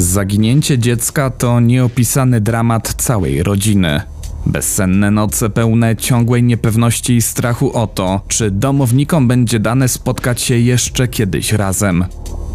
Zaginięcie dziecka to nieopisany dramat całej rodziny. Bezsenne noce pełne ciągłej niepewności i strachu o to, czy domownikom będzie dane spotkać się jeszcze kiedyś razem.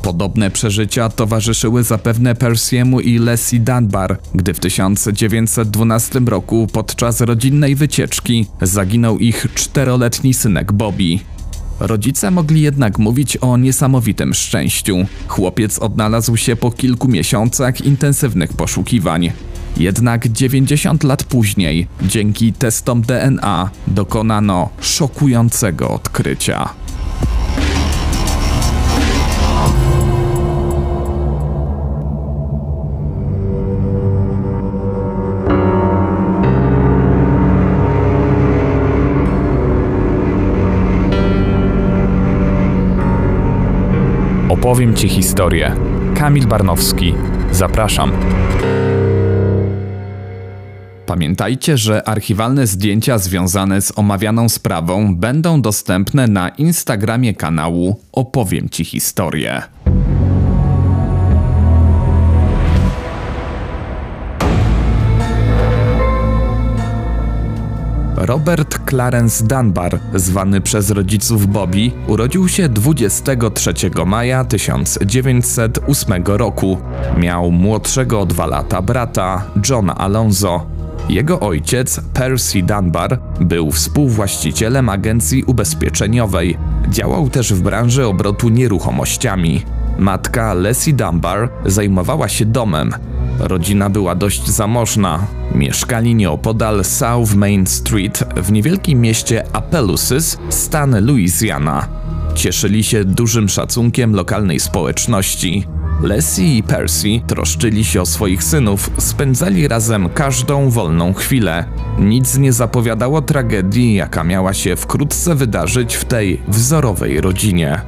Podobne przeżycia towarzyszyły zapewne Persiemu i Leslie Dunbar, gdy w 1912 roku podczas rodzinnej wycieczki zaginął ich czteroletni synek Bobby. Rodzice mogli jednak mówić o niesamowitym szczęściu. Chłopiec odnalazł się po kilku miesiącach intensywnych poszukiwań. Jednak 90 lat później, dzięki testom DNA, dokonano szokującego odkrycia. Opowiem Ci historię. Kamil Barnowski. Zapraszam. Pamiętajcie, że archiwalne zdjęcia związane z omawianą sprawą będą dostępne na Instagramie kanału Opowiem Ci historię. Robert Clarence Dunbar, zwany przez rodziców Bobby, urodził się 23 maja 1908 roku. Miał młodszego o dwa lata brata, Johna Alonzo. Jego ojciec, Percy Dunbar, był współwłaścicielem agencji ubezpieczeniowej. Działał też w branży obrotu nieruchomościami. Matka Leslie Dunbar zajmowała się domem. Rodzina była dość zamożna. Mieszkali nieopodal South Main Street w niewielkim mieście Appaloosis, stan Louisiana. Cieszyli się dużym szacunkiem lokalnej społeczności. Leslie i Percy troszczyli się o swoich synów, spędzali razem każdą wolną chwilę. Nic nie zapowiadało tragedii, jaka miała się wkrótce wydarzyć w tej wzorowej rodzinie.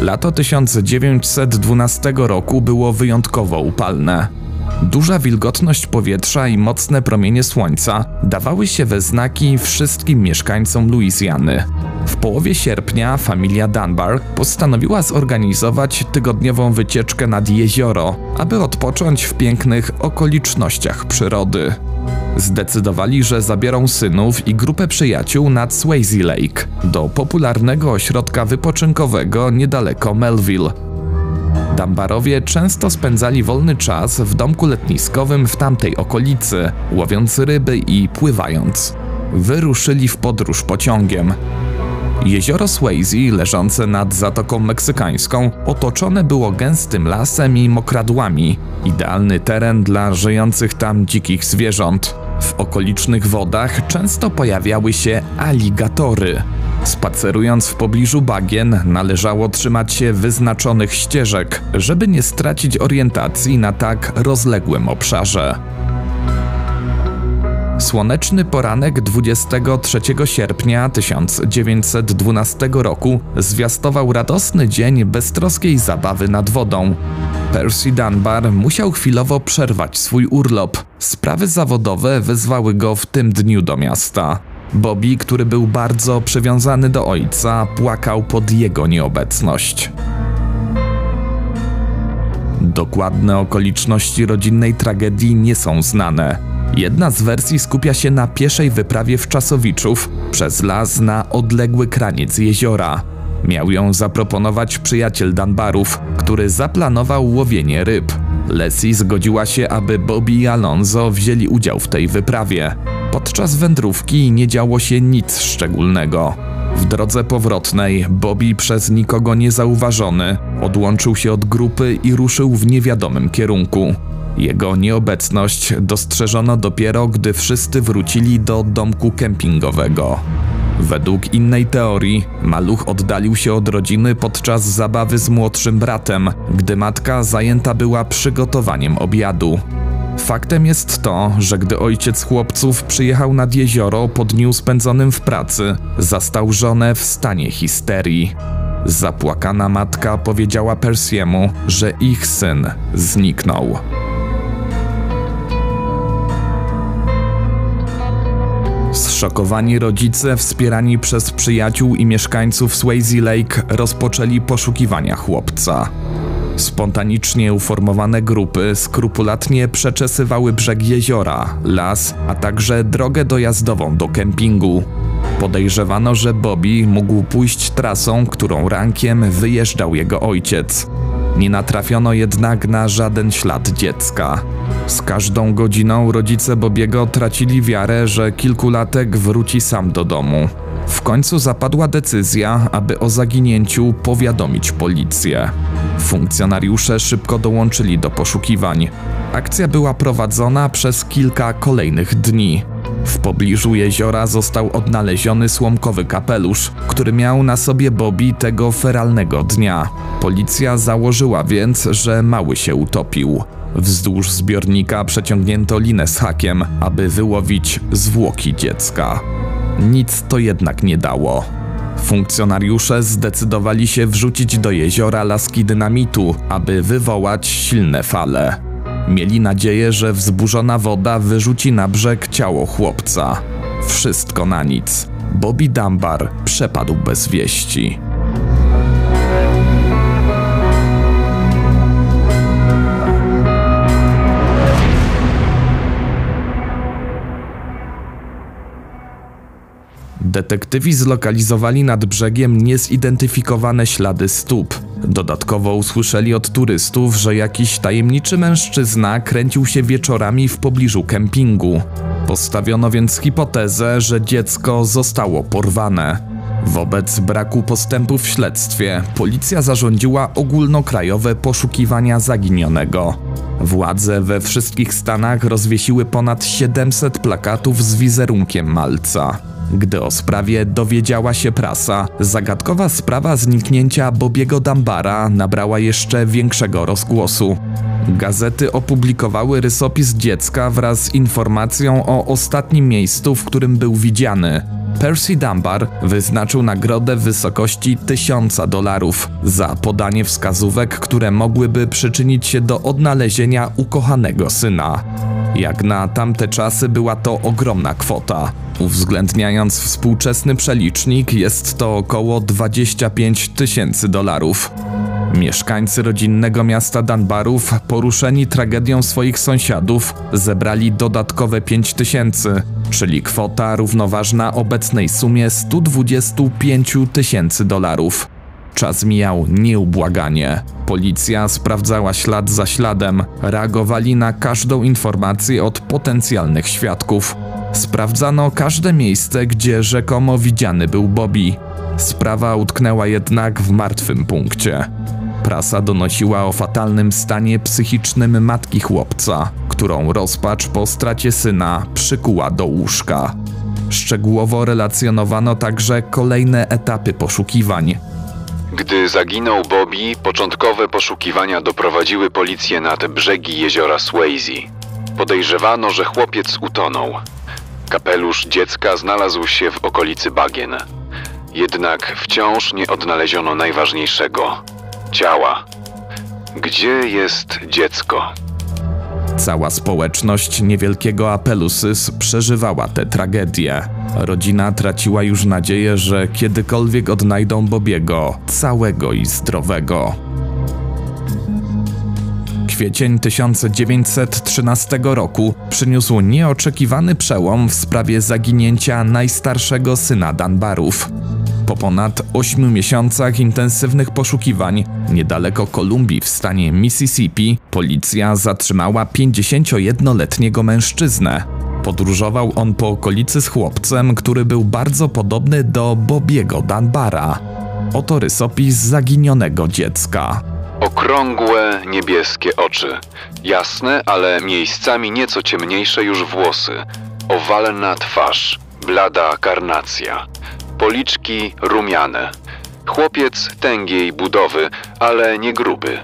Lato 1912 roku było wyjątkowo upalne. Duża wilgotność powietrza i mocne promienie słońca dawały się we znaki wszystkim mieszkańcom Luizjany. W połowie sierpnia familia Dunbar postanowiła zorganizować tygodniową wycieczkę nad jezioro, aby odpocząć w pięknych okolicznościach przyrody. Zdecydowali, że zabiorą synów i grupę przyjaciół nad Swayze Lake do popularnego ośrodka wypoczynkowego niedaleko Melville. Dambarowie często spędzali wolny czas w domku letniskowym w tamtej okolicy, łowiąc ryby i pływając. Wyruszyli w podróż pociągiem. Jezioro Swayze, leżące nad Zatoką Meksykańską, otoczone było gęstym lasem i mokradłami. Idealny teren dla żyjących tam dzikich zwierząt. W okolicznych wodach często pojawiały się aligatory. Spacerując w pobliżu bagien, należało trzymać się wyznaczonych ścieżek, żeby nie stracić orientacji na tak rozległym obszarze. Słoneczny poranek 23 sierpnia 1912 roku zwiastował radosny dzień beztroskiej zabawy nad wodą. Percy Dunbar musiał chwilowo przerwać swój urlop. Sprawy zawodowe wezwały go w tym dniu do miasta. Bobby, który był bardzo przywiązany do ojca, płakał pod jego nieobecność. Dokładne okoliczności rodzinnej tragedii nie są znane. Jedna z wersji skupia się na pieszej wyprawie w Czasowiczów przez las na odległy kraniec jeziora. Miał ją zaproponować przyjaciel Danbarów, który zaplanował łowienie ryb. Leslie zgodziła się, aby Bobby i Alonso wzięli udział w tej wyprawie. Podczas wędrówki nie działo się nic szczególnego. W drodze powrotnej Bobby przez nikogo niezauważony odłączył się od grupy i ruszył w niewiadomym kierunku. Jego nieobecność dostrzeżono dopiero, gdy wszyscy wrócili do domku kempingowego. Według innej teorii, maluch oddalił się od rodziny podczas zabawy z młodszym bratem, gdy matka zajęta była przygotowaniem obiadu. Faktem jest to, że gdy ojciec chłopców przyjechał nad jezioro po dniu spędzonym w pracy, zastał żonę w stanie histerii. Zapłakana matka powiedziała Persiemu, że ich syn zniknął. Zszokowani rodzice, wspierani przez przyjaciół i mieszkańców Swayze Lake, rozpoczęli poszukiwania chłopca. Spontanicznie uformowane grupy skrupulatnie przeczesywały brzeg jeziora, las, a także drogę dojazdową do kempingu. Podejrzewano, że Bobby mógł pójść trasą, którą rankiem wyjeżdżał jego ojciec. Nie natrafiono jednak na żaden ślad dziecka. Z każdą godziną rodzice Bobiego tracili wiarę, że kilkulatek wróci sam do domu. W końcu zapadła decyzja, aby o zaginięciu powiadomić policję. Funkcjonariusze szybko dołączyli do poszukiwań. Akcja była prowadzona przez kilka kolejnych dni. W pobliżu jeziora został odnaleziony słomkowy kapelusz, który miał na sobie Bobby tego feralnego dnia. Policja założyła więc, że mały się utopił. Wzdłuż zbiornika przeciągnięto linę z hakiem, aby wyłowić zwłoki dziecka. Nic to jednak nie dało. Funkcjonariusze zdecydowali się wrzucić do jeziora laski dynamitu, aby wywołać silne fale. Mieli nadzieję, że wzburzona woda wyrzuci na brzeg ciało chłopca. Wszystko na nic. Bobby Dunbar przepadł bez wieści. Detektywi zlokalizowali nad brzegiem niezidentyfikowane ślady stóp. Dodatkowo usłyszeli od turystów, że jakiś tajemniczy mężczyzna kręcił się wieczorami w pobliżu kempingu. Postawiono więc hipotezę, że dziecko zostało porwane. Wobec braku postępu w śledztwie, policja zarządziła ogólnokrajowe poszukiwania zaginionego. Władze we wszystkich stanach rozwiesiły ponad 700 plakatów z wizerunkiem malca. Gdy o sprawie dowiedziała się prasa, zagadkowa sprawa zniknięcia Bobiego Dambara nabrała jeszcze większego rozgłosu. Gazety opublikowały rysopis dziecka wraz z informacją o ostatnim miejscu, w którym był widziany. Percy Dunbar wyznaczył nagrodę w wysokości 1000 dolarów za podanie wskazówek, które mogłyby przyczynić się do odnalezienia ukochanego syna. Jak na tamte czasy była to ogromna kwota. Uwzględniając współczesny przelicznik, jest to około 25 tysięcy dolarów. Mieszkańcy rodzinnego miasta Dunbarów, poruszeni tragedią swoich sąsiadów, zebrali dodatkowe 5 tysięcy, czyli kwota równoważna obecnej sumie 125 tysięcy dolarów. Czas mijał nieubłaganie. Policja sprawdzała ślad za śladem, reagowali na każdą informację od potencjalnych świadków. Sprawdzano każde miejsce, gdzie rzekomo widziany był Bobby. Sprawa utknęła jednak w martwym punkcie. Prasa donosiła o fatalnym stanie psychicznym matki chłopca, którą rozpacz po stracie syna przykuła do łóżka. Szczegółowo relacjonowano także kolejne etapy poszukiwań. Gdy zaginął Bobby, początkowe poszukiwania doprowadziły policję nad brzegi jeziora Swayze. Podejrzewano, że chłopiec utonął. Kapelusz dziecka znalazł się w okolicy bagien. Jednak wciąż nie odnaleziono najważniejszego ciała. Gdzie jest dziecko? Cała społeczność niewielkiego Apelusys przeżywała tę tragedię. Rodzina traciła już nadzieję, że kiedykolwiek odnajdą Bobiego, całego i zdrowego. Kwiecień 1913 roku przyniósł nieoczekiwany przełom w sprawie zaginięcia najstarszego syna Dunbarów. Po ponad 8 miesiącach intensywnych poszukiwań, niedaleko Kolumbii w stanie Mississippi, policja zatrzymała 51-letniego mężczyznę. Podróżował on po okolicy z chłopcem, który był bardzo podobny do Bobiego Dunbara. Oto rysopis zaginionego dziecka. Okrągłe, niebieskie oczy. Jasne, ale miejscami nieco ciemniejsze już włosy. Owalna twarz. Blada karnacja. Policzki rumiane. Chłopiec tęgiej budowy, ale nie gruby.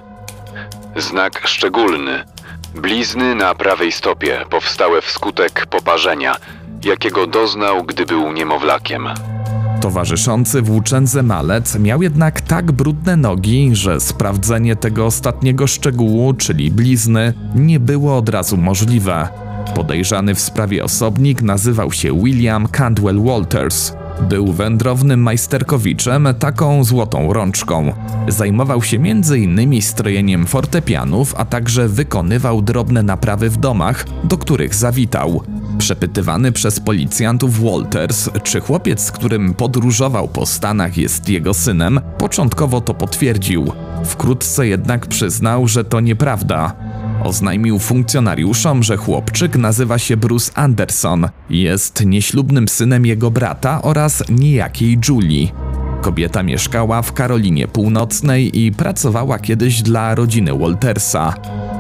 Znak szczególny. Blizny na prawej stopie powstałe wskutek poparzenia, jakiego doznał, gdy był niemowlakiem. Towarzyszący włóczędze malec miał jednak tak brudne nogi, że sprawdzenie tego ostatniego szczegółu, czyli blizny, nie było od razu możliwe. Podejrzany w sprawie osobnik nazywał się William Candwell Walters. Był wędrownym majsterkowiczem, taką złotą rączką. Zajmował się m.in. strojeniem fortepianów, a także wykonywał drobne naprawy w domach, do których zawitał. Przepytywany przez policjantów Walters, czy chłopiec, z którym podróżował po Stanach, jest jego synem, początkowo to potwierdził. Wkrótce jednak przyznał, że to nieprawda. Oznajmił funkcjonariuszom, że chłopczyk nazywa się Bruce Anderson, jest nieślubnym synem jego brata oraz niejakiej Julie. Kobieta mieszkała w Karolinie Północnej i pracowała kiedyś dla rodziny Waltersa.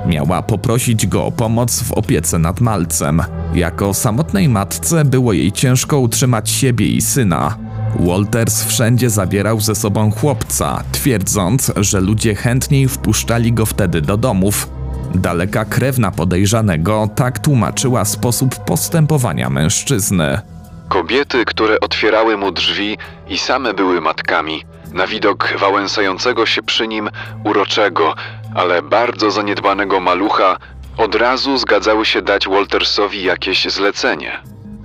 Miała poprosić go o pomoc w opiece nad malcem. Jako samotnej matce było jej ciężko utrzymać siebie i syna. Walters wszędzie zabierał ze sobą chłopca, twierdząc, że ludzie chętniej wpuszczali go wtedy do domów. Daleka krewna podejrzanego tak tłumaczyła sposób postępowania mężczyzny. Kobiety, które otwierały mu drzwi i same były matkami, na widok wałęsającego się przy nim uroczego, ale bardzo zaniedbanego malucha, od razu zgadzały się dać Waltersowi jakieś zlecenie.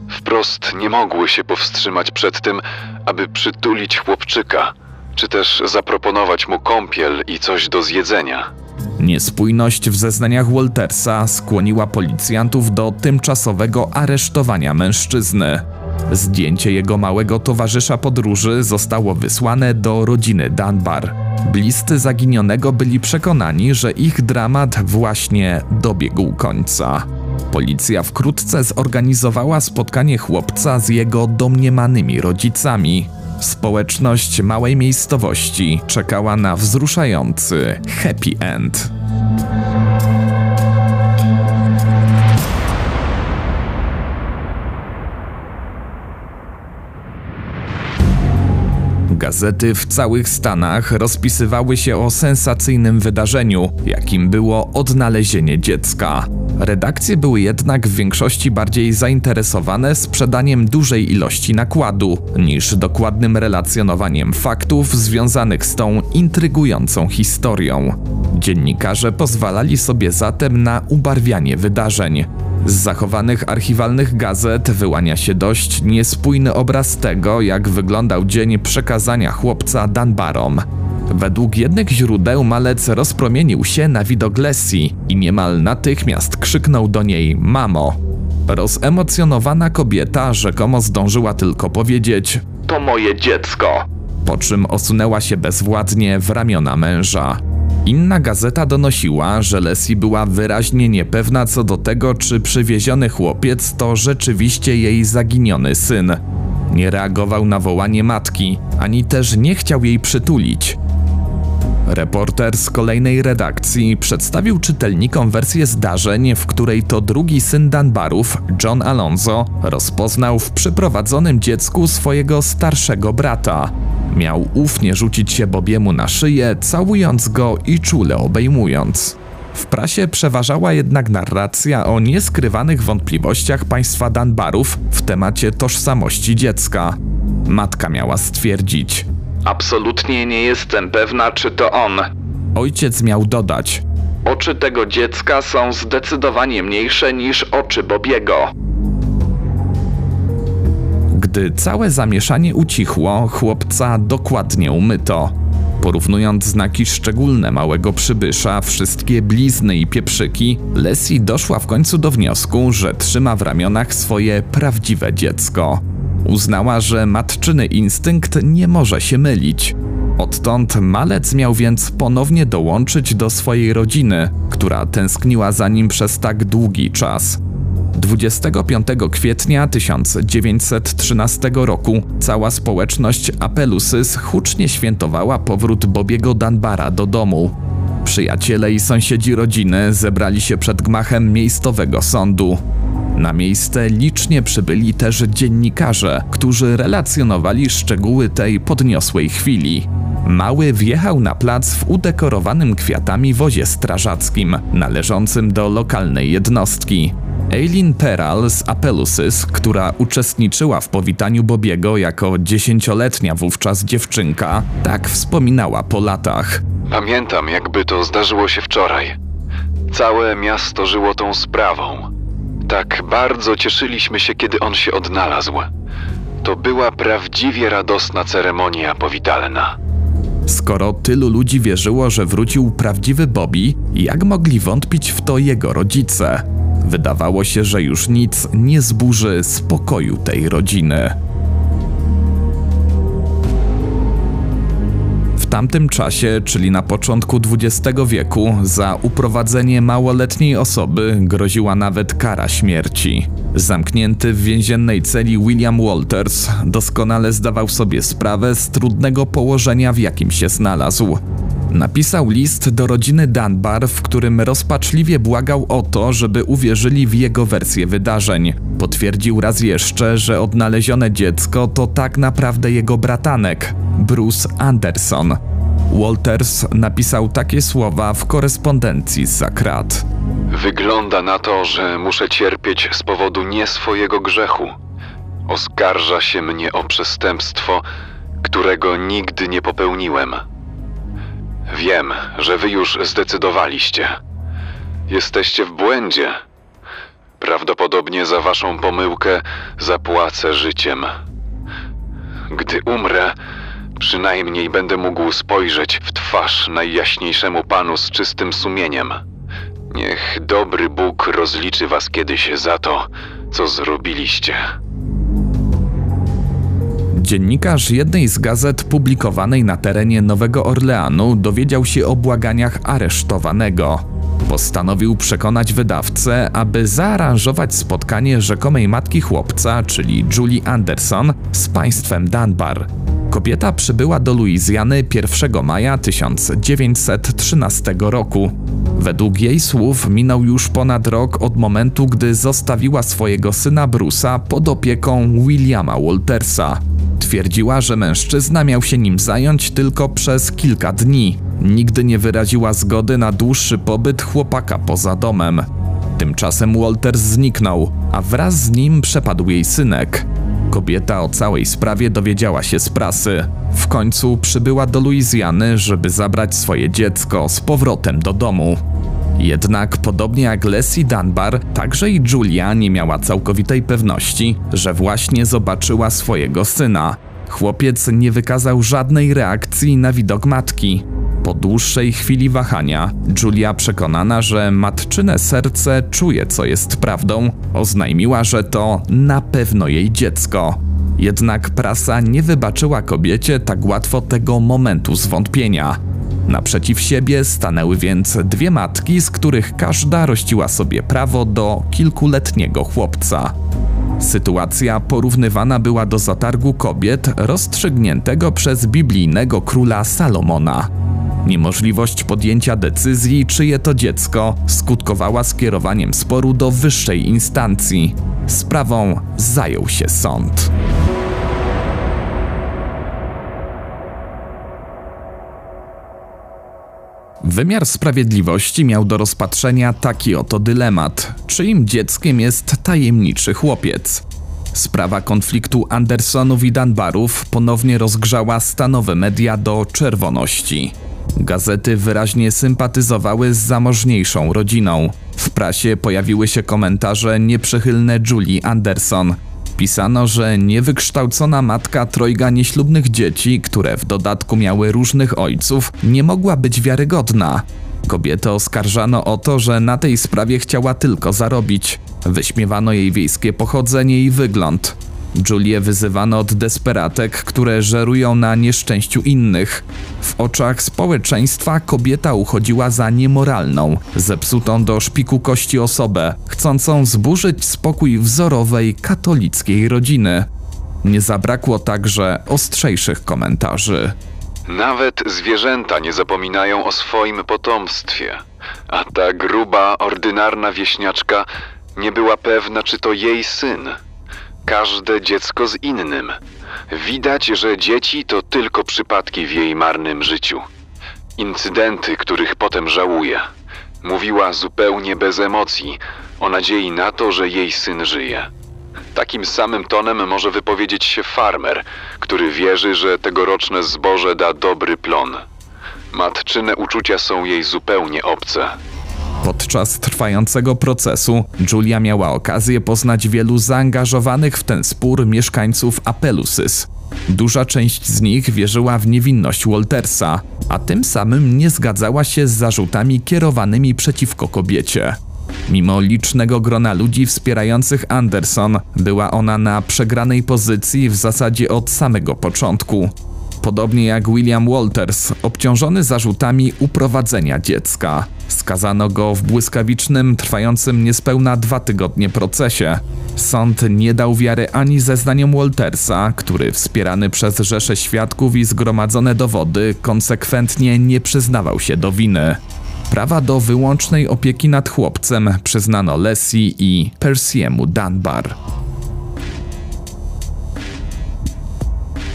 Wprost nie mogły się powstrzymać przed tym, aby przytulić chłopczyka, czy też zaproponować mu kąpiel i coś do zjedzenia. Niespójność w zeznaniach Waltersa skłoniła policjantów do tymczasowego aresztowania mężczyzny. Zdjęcie jego małego towarzysza podróży zostało wysłane do rodziny Dunbar. Bliscy zaginionego byli przekonani, że ich dramat właśnie dobiegł końca. Policja wkrótce zorganizowała spotkanie chłopca z jego domniemanymi rodzicami. Społeczność małej miejscowości czekała na wzruszający happy end. Gazety w całych Stanach rozpisywały się o sensacyjnym wydarzeniu, jakim było odnalezienie dziecka. Redakcje były jednak w większości bardziej zainteresowane sprzedaniem dużej ilości nakładu niż dokładnym relacjonowaniem faktów związanych z tą intrygującą historią. Dziennikarze pozwalali sobie zatem na ubarwianie wydarzeń. Z zachowanych archiwalnych gazet wyłania się dość niespójny obraz tego, jak wyglądał dzień przekazania chłopca Danbarom. Według jednych źródeł malec rozpromienił się na widok Lessie i niemal natychmiast krzyknął do niej mamo. Rozemocjonowana kobieta rzekomo zdążyła tylko powiedzieć to moje dziecko, po czym osunęła się bezwładnie w ramiona męża. Inna gazeta donosiła, że Leslie była wyraźnie niepewna co do tego, czy przywieziony chłopiec to rzeczywiście jej zaginiony syn. Nie reagował na wołanie matki, ani też nie chciał jej przytulić. Reporter z kolejnej redakcji przedstawił czytelnikom wersję zdarzeń, w której to drugi syn Danbarów, John Alonso, rozpoznał w przyprowadzonym dziecku swojego starszego brata. Miał ufnie rzucić się Bobiemu na szyję, całując go i czule obejmując. W prasie przeważała jednak narracja o nieskrywanych wątpliwościach państwa Danbarów w temacie tożsamości dziecka. Matka miała stwierdzić: Absolutnie nie jestem pewna, czy to on. Ojciec miał dodać: Oczy tego dziecka są zdecydowanie mniejsze niż oczy Bobiego. Gdy całe zamieszanie ucichło, chłopca dokładnie umyto. Porównując znaki szczególne małego przybysza, wszystkie blizny i pieprzyki, Leslie doszła w końcu do wniosku, że trzyma w ramionach swoje prawdziwe dziecko. Uznała, że matczyny instynkt nie może się mylić. Odtąd malec miał więc ponownie dołączyć do swojej rodziny, która tęskniła za nim przez tak długi czas. 25 kwietnia 1913 roku cała społeczność Apelusys hucznie świętowała powrót Bobiego Danbara do domu. Przyjaciele i sąsiedzi rodziny zebrali się przed gmachem miejscowego sądu. Na miejsce licznie przybyli też dziennikarze, którzy relacjonowali szczegóły tej podniosłej chwili. Mały wjechał na plac w udekorowanym kwiatami wozie strażackim, należącym do lokalnej jednostki. Eileen Peral z Apelusys, która uczestniczyła w powitaniu Bobiego jako dziesięcioletnia wówczas dziewczynka, tak wspominała po latach. Pamiętam, jakby to zdarzyło się wczoraj. Całe miasto żyło tą sprawą. Tak bardzo cieszyliśmy się, kiedy on się odnalazł. to była prawdziwie radosna ceremonia powitalna. Skoro tylu ludzi wierzyło, że wrócił prawdziwy Bobby, jak mogli wątpić w to jego rodzice? Wydawało się, że już nic nie zburzy spokoju tej rodziny. W tamtym czasie, czyli na początku XX wieku, za uprowadzenie małoletniej osoby groziła nawet kara śmierci. Zamknięty w więziennej celi William Walters doskonale zdawał sobie sprawę z trudnego położenia, w jakim się znalazł. Napisał list do rodziny Dunbar, w którym rozpaczliwie błagał o to, żeby uwierzyli w jego wersję wydarzeń. Potwierdził raz jeszcze, że odnalezione dziecko to tak naprawdę jego bratanek, Bruce Anderson. Walters napisał takie słowa w korespondencji z krat. Wygląda na to, że muszę cierpieć z powodu nie swojego grzechu. Oskarża się mnie o przestępstwo, którego nigdy nie popełniłem. Wiem, że wy już zdecydowaliście. Jesteście w błędzie. Prawdopodobnie za waszą pomyłkę zapłacę życiem. Gdy umrę, przynajmniej będę mógł spojrzeć w twarz najjaśniejszemu panu z czystym sumieniem. Niech dobry Bóg rozliczy was kiedyś za to, co zrobiliście. Dziennikarz jednej z gazet publikowanej na terenie Nowego Orleanu dowiedział się o błaganiach aresztowanego. Postanowił przekonać wydawcę, aby zaaranżować spotkanie rzekomej matki chłopca, czyli Julie Anderson, z państwem Dunbar. Kobieta przybyła do Luizjany 1 maja 1913 roku. Według jej słów minął już ponad rok od momentu, gdy zostawiła swojego syna Bruce'a pod opieką Williama Waltersa. Twierdziła, że mężczyzna miał się nim zająć tylko przez kilka dni. Nigdy nie wyraziła zgody na dłuższy pobyt chłopaka poza domem. Tymczasem Walters zniknął, a wraz z nim przepadł jej synek. Kobieta o całej sprawie dowiedziała się z prasy. W końcu przybyła do Luizjany, żeby zabrać swoje dziecko z powrotem do domu. Jednak podobnie jak Leslie Dunbar, także i Julia nie miała całkowitej pewności, że właśnie zobaczyła swojego syna. Chłopiec nie wykazał żadnej reakcji na widok matki. Po dłuższej chwili wahania, Julia przekonana, że matczyne serce czuje, co jest prawdą, oznajmiła, że to na pewno jej dziecko. Jednak prasa nie wybaczyła kobiecie tak łatwo tego momentu zwątpienia. Naprzeciw siebie stanęły więc dwie matki, z których każda rościła sobie prawo do kilkuletniego chłopca. Sytuacja porównywana była do zatargu kobiet rozstrzygniętego przez biblijnego króla Salomona. Niemożliwość podjęcia decyzji, czyje to dziecko, skutkowała skierowaniem sporu do wyższej instancji. Sprawą zajął się sąd. Wymiar sprawiedliwości miał do rozpatrzenia taki oto dylemat: czyim dzieckiem jest tajemniczy chłopiec? Sprawa konfliktu Andersonów i Dunbarów ponownie rozgrzała stanowe media do czerwoności. Gazety wyraźnie sympatyzowały z zamożniejszą rodziną. W prasie pojawiły się komentarze nieprzychylne Julie Anderson. Pisano, że niewykształcona matka trojga nieślubnych dzieci, które w dodatku miały różnych ojców, nie mogła być wiarygodna. Kobietę oskarżano o to, że na tej sprawie chciała tylko zarobić. Wyśmiewano jej wiejskie pochodzenie i wygląd. Julię wyzywano od desperatek, które żerują na nieszczęściu innych. W oczach społeczeństwa kobieta uchodziła za niemoralną, zepsutą do szpiku kości osobę, chcącą zburzyć spokój wzorowej katolickiej rodziny. Nie zabrakło także ostrzejszych komentarzy. Nawet zwierzęta nie zapominają o swoim potomstwie. A ta gruba, ordynarna wieśniaczka nie była pewna, czy to jej syn. Każde dziecko z innym. Widać, że dzieci to tylko przypadki w jej marnym życiu. Incydenty, których potem żałuje. Mówiła zupełnie bez emocji, o nadziei na to, że jej syn żyje. Takim samym tonem może wypowiedzieć się farmer, który wierzy, że tegoroczne zboże da dobry plon. Matczyne uczucia są jej zupełnie obce. Podczas trwającego procesu Julia miała okazję poznać wielu zaangażowanych w ten spór mieszkańców Apelusys. Duża część z nich wierzyła w niewinność Waltersa, a tym samym nie zgadzała się z zarzutami kierowanymi przeciwko kobiecie. Mimo licznego grona ludzi wspierających Anderson, była ona na przegranej pozycji w zasadzie od samego początku. Podobnie jak William Walters, obciążony zarzutami uprowadzenia dziecka. Skazano go w błyskawicznym, trwającym niespełna dwa tygodnie procesie. Sąd nie dał wiary ani zeznaniom Waltersa, który wspierany przez rzesze świadków i zgromadzone dowody konsekwentnie nie przyznawał się do winy. Prawa do wyłącznej opieki nad chłopcem przyznano Leslie i Persiemu Dunbar.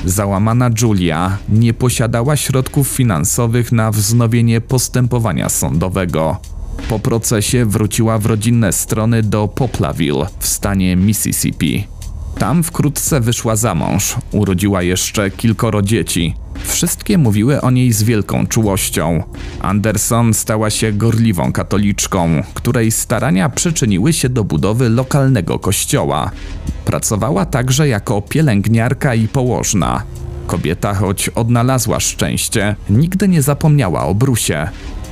Załamana Julia nie posiadała środków finansowych na wznowienie postępowania sądowego. Po procesie wróciła w rodzinne strony do Poplaville w stanie Mississippi. Tam wkrótce wyszła za mąż, urodziła jeszcze kilkoro dzieci. Wszystkie mówiły o niej z wielką czułością. Anderson stała się gorliwą katoliczką, której starania przyczyniły się do budowy lokalnego kościoła. Pracowała także jako pielęgniarka i położna. Kobieta, choć odnalazła szczęście, nigdy nie zapomniała o Brusie.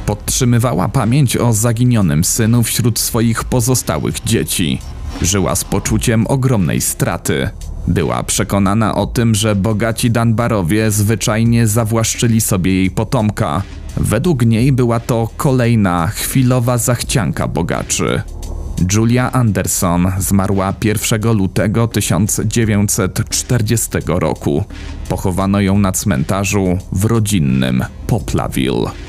Podtrzymywała pamięć o zaginionym synu wśród swoich pozostałych dzieci. Żyła z poczuciem ogromnej straty. Była przekonana o tym, że bogaci Danbarowie zwyczajnie zawłaszczyli sobie jej potomka. Według niej była to kolejna chwilowa zachcianka bogaczy. Julia Anderson zmarła 1 lutego 1940 roku. Pochowano ją na cmentarzu w rodzinnym Poplaville.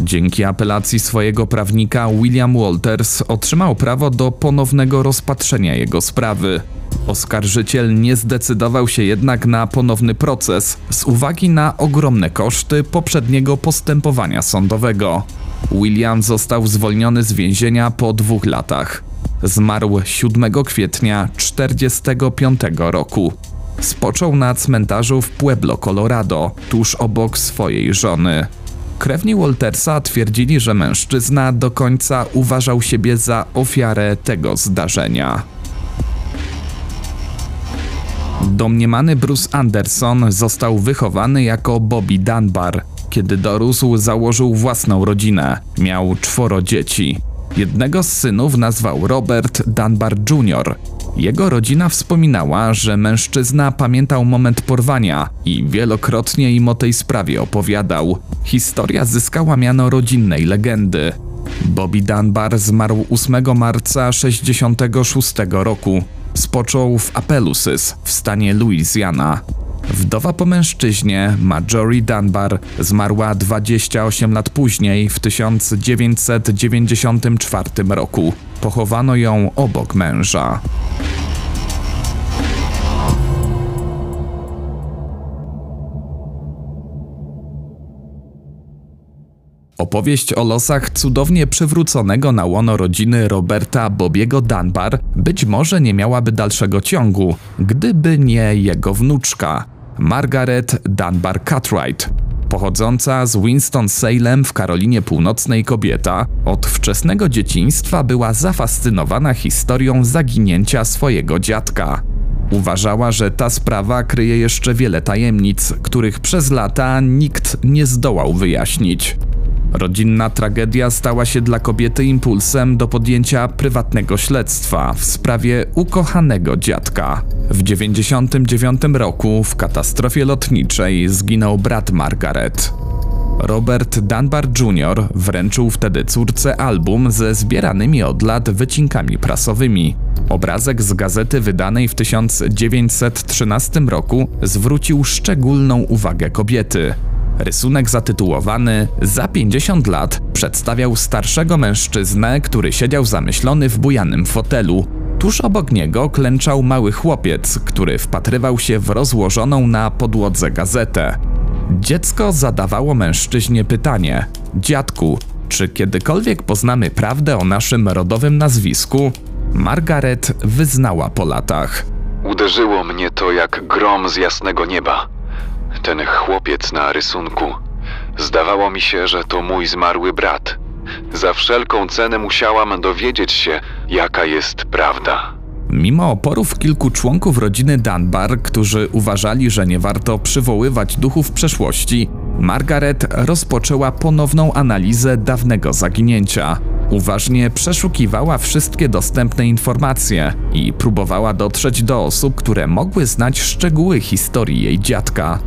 Dzięki apelacji swojego prawnika William Walters otrzymał prawo do ponownego rozpatrzenia jego sprawy. Oskarżyciel nie zdecydował się jednak na ponowny proces z uwagi na ogromne koszty poprzedniego postępowania sądowego. William został zwolniony z więzienia po dwóch latach. Zmarł 7 kwietnia 1945 roku. Spoczął na cmentarzu w Pueblo, Colorado, tuż obok swojej żony. Krewni Waltersa twierdzili, że mężczyzna do końca uważał siebie za ofiarę tego zdarzenia. Domniemany Bruce Anderson został wychowany jako Bobby Dunbar. Kiedy dorósł, założył własną rodzinę. Miał czworo dzieci. Jednego z synów nazwał Robert Dunbar Jr. Jego rodzina wspominała, że mężczyzna pamiętał moment porwania i wielokrotnie im o tej sprawie opowiadał. Historia zyskała miano rodzinnej legendy. Bobby Dunbar zmarł 8 marca 1966 roku. Spoczął w Apelusys w stanie Louisiana. Wdowa po mężczyźnie, Marjorie Dunbar, zmarła 28 lat później, w 1994 roku. Pochowano ją obok męża. Opowieść o losach cudownie przywróconego na łono rodziny Roberta Bobiego Dunbar być może nie miałaby dalszego ciągu, gdyby nie jego wnuczka, Margaret Dunbar Cartwright. Pochodząca z Winston-Salem w Karolinie Północnej kobieta, od wczesnego dzieciństwa była zafascynowana historią zaginięcia swojego dziadka. Uważała, że ta sprawa kryje jeszcze wiele tajemnic, których przez lata nikt nie zdołał wyjaśnić. Rodzinna tragedia stała się dla kobiety impulsem do podjęcia prywatnego śledztwa w sprawie ukochanego dziadka. W 1999 roku w katastrofie lotniczej zginął brat Margaret. Robert Dunbar Jr. wręczył wtedy córce album ze zbieranymi od lat wycinkami prasowymi. Obrazek z gazety wydanej w 1913 roku zwrócił szczególną uwagę kobiety. Rysunek zatytułowany Za 50 lat przedstawiał starszego mężczyznę, który siedział zamyślony w bujanym fotelu. Tuż obok niego klęczał mały chłopiec, który wpatrywał się w rozłożoną na podłodze gazetę. Dziecko zadawało mężczyźnie pytanie: Dziadku, czy kiedykolwiek poznamy prawdę o naszym rodowym nazwisku? Margaret wyznała po latach. Uderzyło mnie to jak grom z jasnego nieba. Ten chłopiec na rysunku. Zdawało mi się, że to mój zmarły brat. Za wszelką cenę musiałam dowiedzieć się, jaka jest prawda. Mimo oporów kilku członków rodziny Dunbar, którzy uważali, że nie warto przywoływać duchów przeszłości, Margaret rozpoczęła ponowną analizę dawnego zaginięcia. Uważnie przeszukiwała wszystkie dostępne informacje i próbowała dotrzeć do osób, które mogły znać szczegóły historii jej dziadka.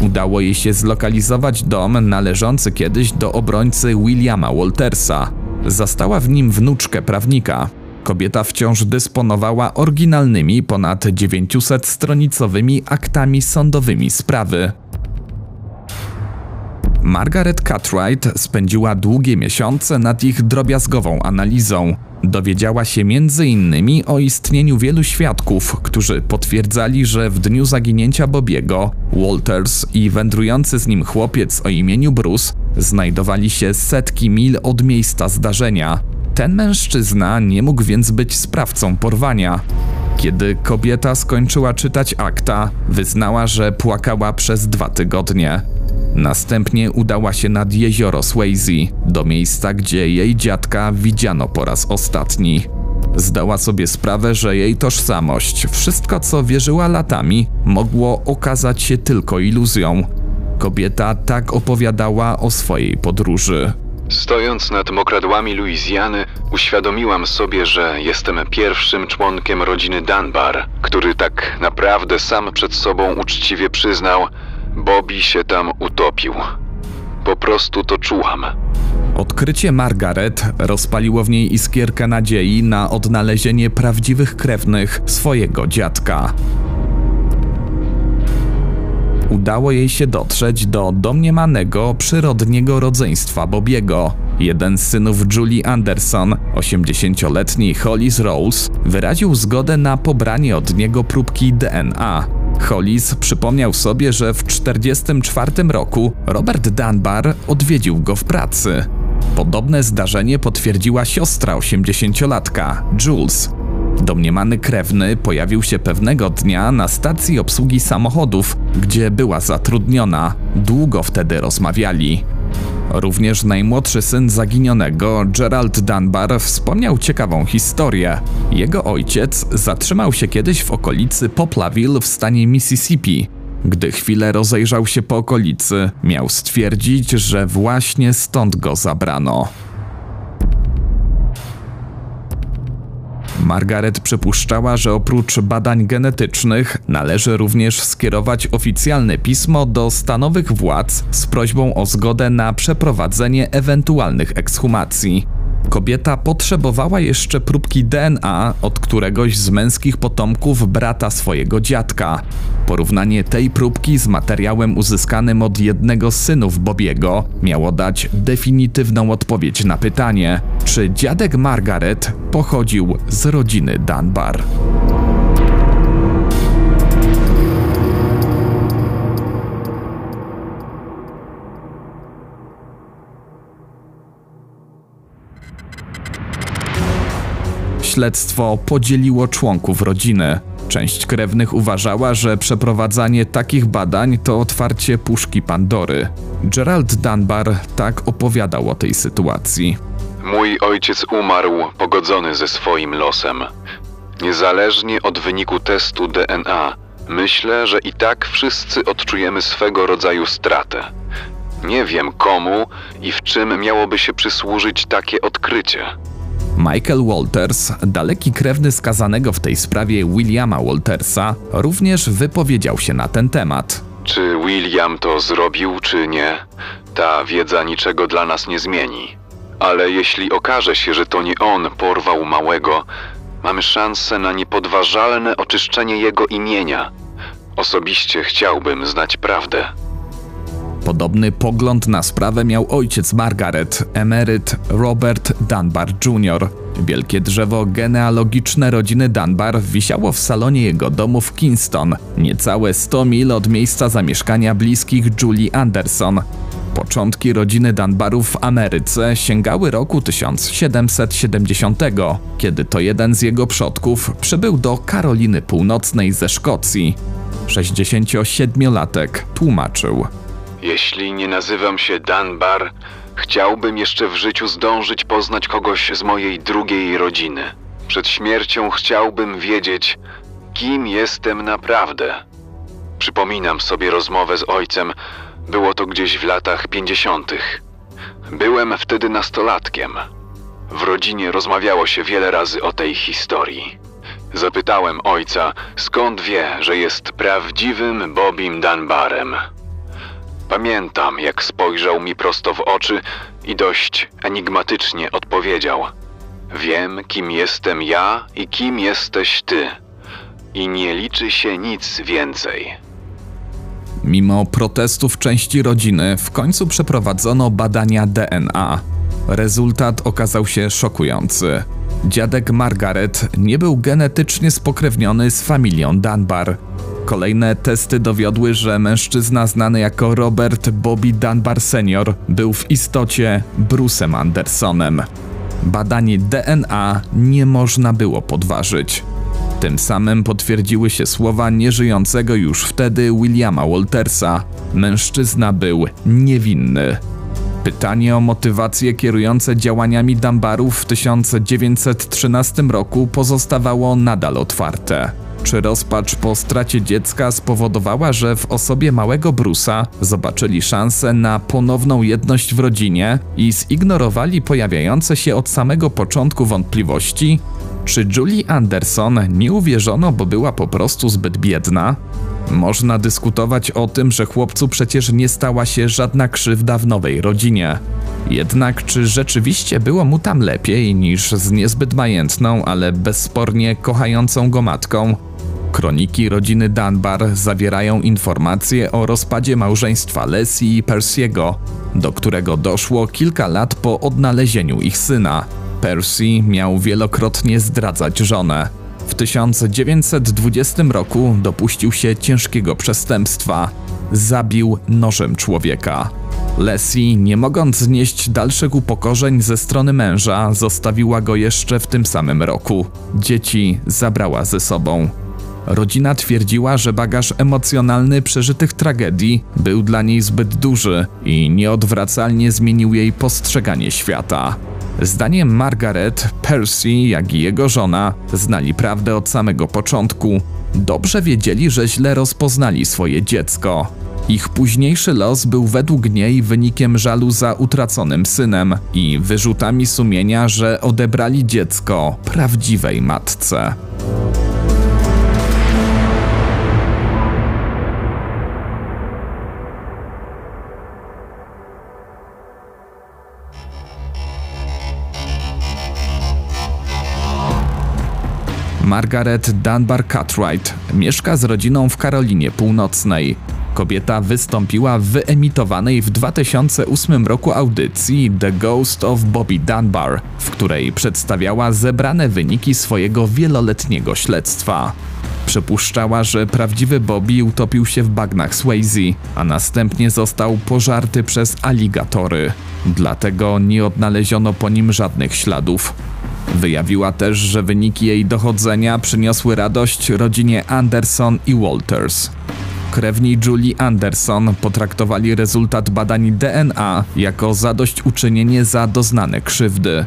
Udało jej się zlokalizować dom należący kiedyś do obrońcy Williama Waltersa. Zastała w nim wnuczkę prawnika. Kobieta wciąż dysponowała oryginalnymi, ponad 900-stronicowymi aktami sądowymi sprawy. Margaret Cartwright spędziła długie miesiące nad ich drobiazgową analizą. Dowiedziała się m.in. o istnieniu wielu świadków, którzy potwierdzali, że w dniu zaginięcia Bobiego, Walters i wędrujący z nim chłopiec o imieniu Bruce znajdowali się setki mil od miejsca zdarzenia. Ten mężczyzna nie mógł więc być sprawcą porwania. Kiedy kobieta skończyła czytać akta, wyznała, że płakała przez dwa tygodnie. Następnie udała się nad jezioro Swayze, do miejsca, gdzie jej dziadka widziano po raz ostatni. Zdała sobie sprawę, że jej tożsamość, wszystko co wierzyła latami, mogło okazać się tylko iluzją. Kobieta tak opowiadała o swojej podróży. Stojąc nad mokradłami Luizjany, uświadomiłam sobie, że jestem pierwszym członkiem rodziny Dunbar, który tak naprawdę sam przed sobą uczciwie przyznał, Bobby się tam utopił. Po prostu to czułam. Odkrycie Margaret rozpaliło w niej iskierkę nadziei na odnalezienie prawdziwych krewnych swojego dziadka. Udało jej się dotrzeć do domniemanego przyrodniego rodzeństwa Bobiego. Jeden z synów Julie Anderson, 80-letni Hollis Rose, wyraził zgodę na pobranie od niego próbki DNA. Hollis przypomniał sobie, że w 1944 roku Robert Dunbar odwiedził go w pracy. Podobne zdarzenie potwierdziła siostra 80-latka, Jules. Domniemany krewny pojawił się pewnego dnia na stacji obsługi samochodów, gdzie była zatrudniona. Długo wtedy rozmawiali. Również najmłodszy syn zaginionego, Gerald Dunbar, wspomniał ciekawą historię. Jego ojciec zatrzymał się kiedyś w okolicy Poplarville w stanie Mississippi. Gdy chwilę rozejrzał się po okolicy, miał stwierdzić, że właśnie stąd go zabrano. Margaret przypuszczała, że oprócz badań genetycznych należy również skierować oficjalne pismo do stanowych władz z prośbą o zgodę na przeprowadzenie ewentualnych ekshumacji. Kobieta potrzebowała jeszcze próbki DNA od któregoś z męskich potomków brata swojego dziadka. Porównanie tej próbki z materiałem uzyskanym od jednego z synów Bobiego miało dać definitywną odpowiedź na pytanie, czy dziadek Margaret pochodził z rodziny Dunbar. Śledztwo podzieliło członków rodziny. Część krewnych uważała, że przeprowadzanie takich badań to otwarcie puszki Pandory. Gerald Dunbar tak opowiadał o tej sytuacji. Mój ojciec umarł pogodzony ze swoim losem. Niezależnie od wyniku testu DNA, myślę, że i tak wszyscy odczujemy swego rodzaju stratę. Nie wiem komu i w czym miałoby się przysłużyć takie odkrycie. Michael Walters, daleki krewny skazanego w tej sprawie Williama Waltersa, również wypowiedział się na ten temat. Czy William to zrobił, czy nie, ta wiedza niczego dla nas nie zmieni. Ale jeśli okaże się, że to nie on porwał małego, mamy szansę na niepodważalne oczyszczenie jego imienia. Osobiście chciałbym znać prawdę. Podobny pogląd na sprawę miał ojciec Margaret, emeryt Robert Dunbar Jr. Wielkie drzewo genealogiczne rodziny Dunbar wisiało w salonie jego domu w Kingston, niecałe 100 mil od miejsca zamieszkania bliskich Julie Anderson. Początki rodziny Dunbarów w Ameryce sięgały roku 1770, kiedy to jeden z jego przodków przybył do Karoliny Północnej ze Szkocji. 67-latek tłumaczył. Jeśli nie nazywam się Dunbar, chciałbym jeszcze w życiu zdążyć poznać kogoś z mojej drugiej rodziny. Przed śmiercią chciałbym wiedzieć, kim jestem naprawdę. Przypominam sobie rozmowę z ojcem. Było to gdzieś w latach pięćdziesiątych. Byłem wtedy nastolatkiem. W rodzinie rozmawiało się wiele razy o tej historii. Zapytałem ojca, skąd wie, że jest prawdziwym Bobim Dunbarem. Pamiętam, jak spojrzał mi prosto w oczy i dość enigmatycznie odpowiedział: Wiem, kim jestem ja i kim jesteś ty. I nie liczy się nic więcej. Mimo protestów części rodziny, w końcu przeprowadzono badania DNA. Rezultat okazał się szokujący. Dziadek Margaret nie był genetycznie spokrewniony z familią Dunbar. Kolejne testy dowiodły, że mężczyzna znany jako Robert Bobby Dunbar Sr. był w istocie Bruce'em Andersonem. Badanie DNA nie można było podważyć. Tym samym potwierdziły się słowa nieżyjącego już wtedy Williama Waltersa. Mężczyzna był niewinny. Pytanie o motywacje kierujące działaniami Dunbarów w 1913 roku pozostawało nadal otwarte. Czy rozpacz po stracie dziecka spowodowała, że w osobie małego Brusa zobaczyli szansę na ponowną jedność w rodzinie i zignorowali pojawiające się od samego początku wątpliwości? Czy Julie Anderson nie uwierzono, bo była po prostu zbyt biedna? Można dyskutować o tym, że chłopcu przecież nie stała się żadna krzywda w nowej rodzinie. Jednak czy rzeczywiście było mu tam lepiej niż z niezbyt majętną, ale bezspornie kochającą go matką? Kroniki rodziny Dunbar zawierają informacje o rozpadzie małżeństwa Leslie i Percy'ego, do którego doszło kilka lat po odnalezieniu ich syna. Percy miał wielokrotnie zdradzać żonę. W 1920 roku dopuścił się ciężkiego przestępstwa. Zabił nożem człowieka. Leslie, nie mogąc znieść dalszych upokorzeń ze strony męża, zostawiła go jeszcze w tym samym roku. Dzieci zabrała ze sobą. Rodzina twierdziła, że bagaż emocjonalny przeżytych tragedii był dla niej zbyt duży i nieodwracalnie zmienił jej postrzeganie świata. Zdaniem Margaret, Percy, jak i jego żona znali prawdę od samego początku. Dobrze wiedzieli, że źle rozpoznali swoje dziecko. Ich późniejszy los był według niej wynikiem żalu za utraconym synem i wyrzutami sumienia, że odebrali dziecko prawdziwej matce. Margaret Dunbar Cartwright mieszka z rodziną w Karolinie Północnej. Kobieta wystąpiła w wyemitowanej w 2008 roku audycji The Ghost of Bobby Dunbar, w której przedstawiała zebrane wyniki swojego wieloletniego śledztwa. Przypuszczała, że prawdziwy Bobby utopił się w bagnach Swayze, a następnie został pożarty przez aligatory. Dlatego nie odnaleziono po nim żadnych śladów. Wyjawiła też, że wyniki jej dochodzenia przyniosły radość rodzinie Anderson i Walters. Krewni Julie Anderson potraktowali rezultat badań DNA jako zadośćuczynienie za doznane krzywdy.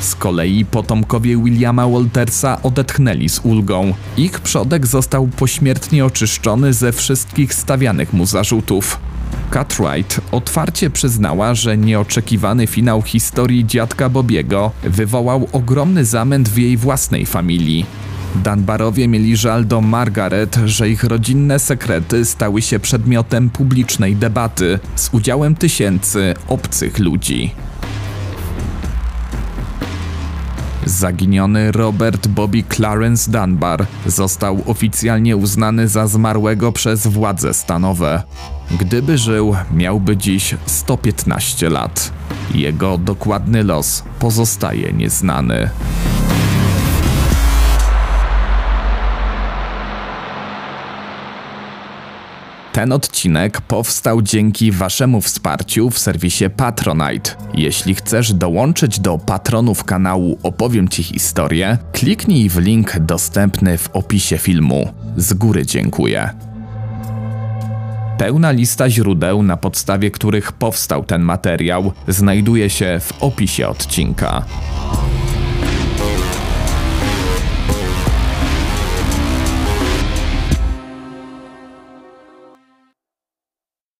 Z kolei potomkowie Williama Waltersa odetchnęli z ulgą. Ich przodek został pośmiertnie oczyszczony ze wszystkich stawianych mu zarzutów. Cartwright otwarcie przyznała, że nieoczekiwany finał historii dziadka Bobiego wywołał ogromny zamęt w jej własnej familii. Dunbarowie mieli żal do Margaret, że ich rodzinne sekrety stały się przedmiotem publicznej debaty z udziałem tysięcy obcych ludzi. Zaginiony Robert Bobby Clarence Dunbar został oficjalnie uznany za zmarłego przez władze stanowe. Gdyby żył, miałby dziś 115 lat. Jego dokładny los pozostaje nieznany. Ten odcinek powstał dzięki Waszemu wsparciu w serwisie Patronite. Jeśli chcesz dołączyć do patronów kanału Opowiem Ci historię, kliknij w link dostępny w opisie filmu. Z góry dziękuję. Pełna lista źródeł, na podstawie których powstał ten materiał, znajduje się w opisie odcinka.